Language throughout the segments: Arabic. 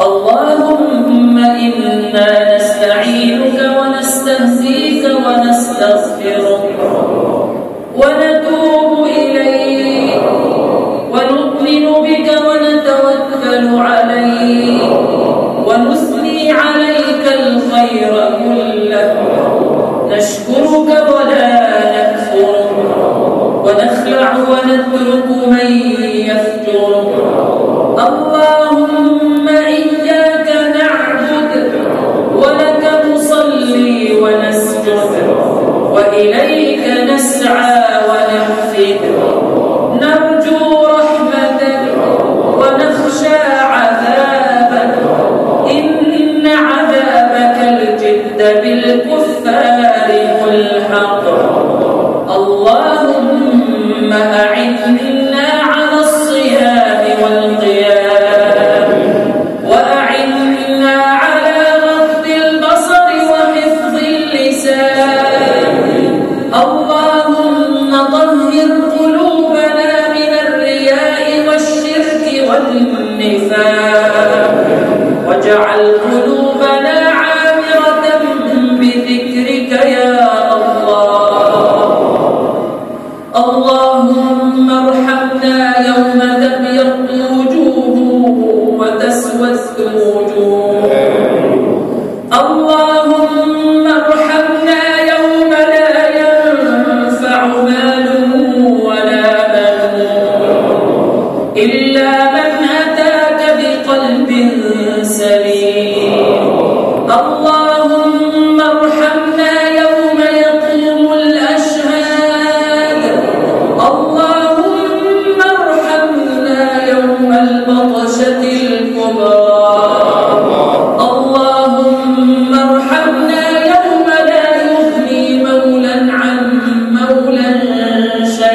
اللهم إنا نستعينك ونستهزيك ونستغفرك ونتوب إليك ونؤمن بك ونتوكل عليك ونثني عليك الخير كله. نشكرك ولا نكفرك ونخلع ونترك من وإليك نسعى ونحفظ. نرجو رحمتك ونخشى عذابك. إن عذابك الجد بالكفار ملحق. اللهم أعذنا على الصيام والقيام. وأعذنا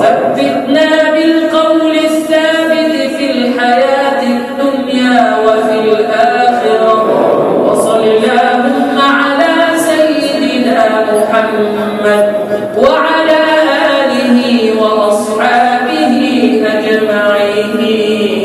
ثبتنا بالقول الثابت في الحياة الدنيا وفي الآخرة وصل اللهم على سيدنا محمد وعلى آله وأصحابه أجمعين.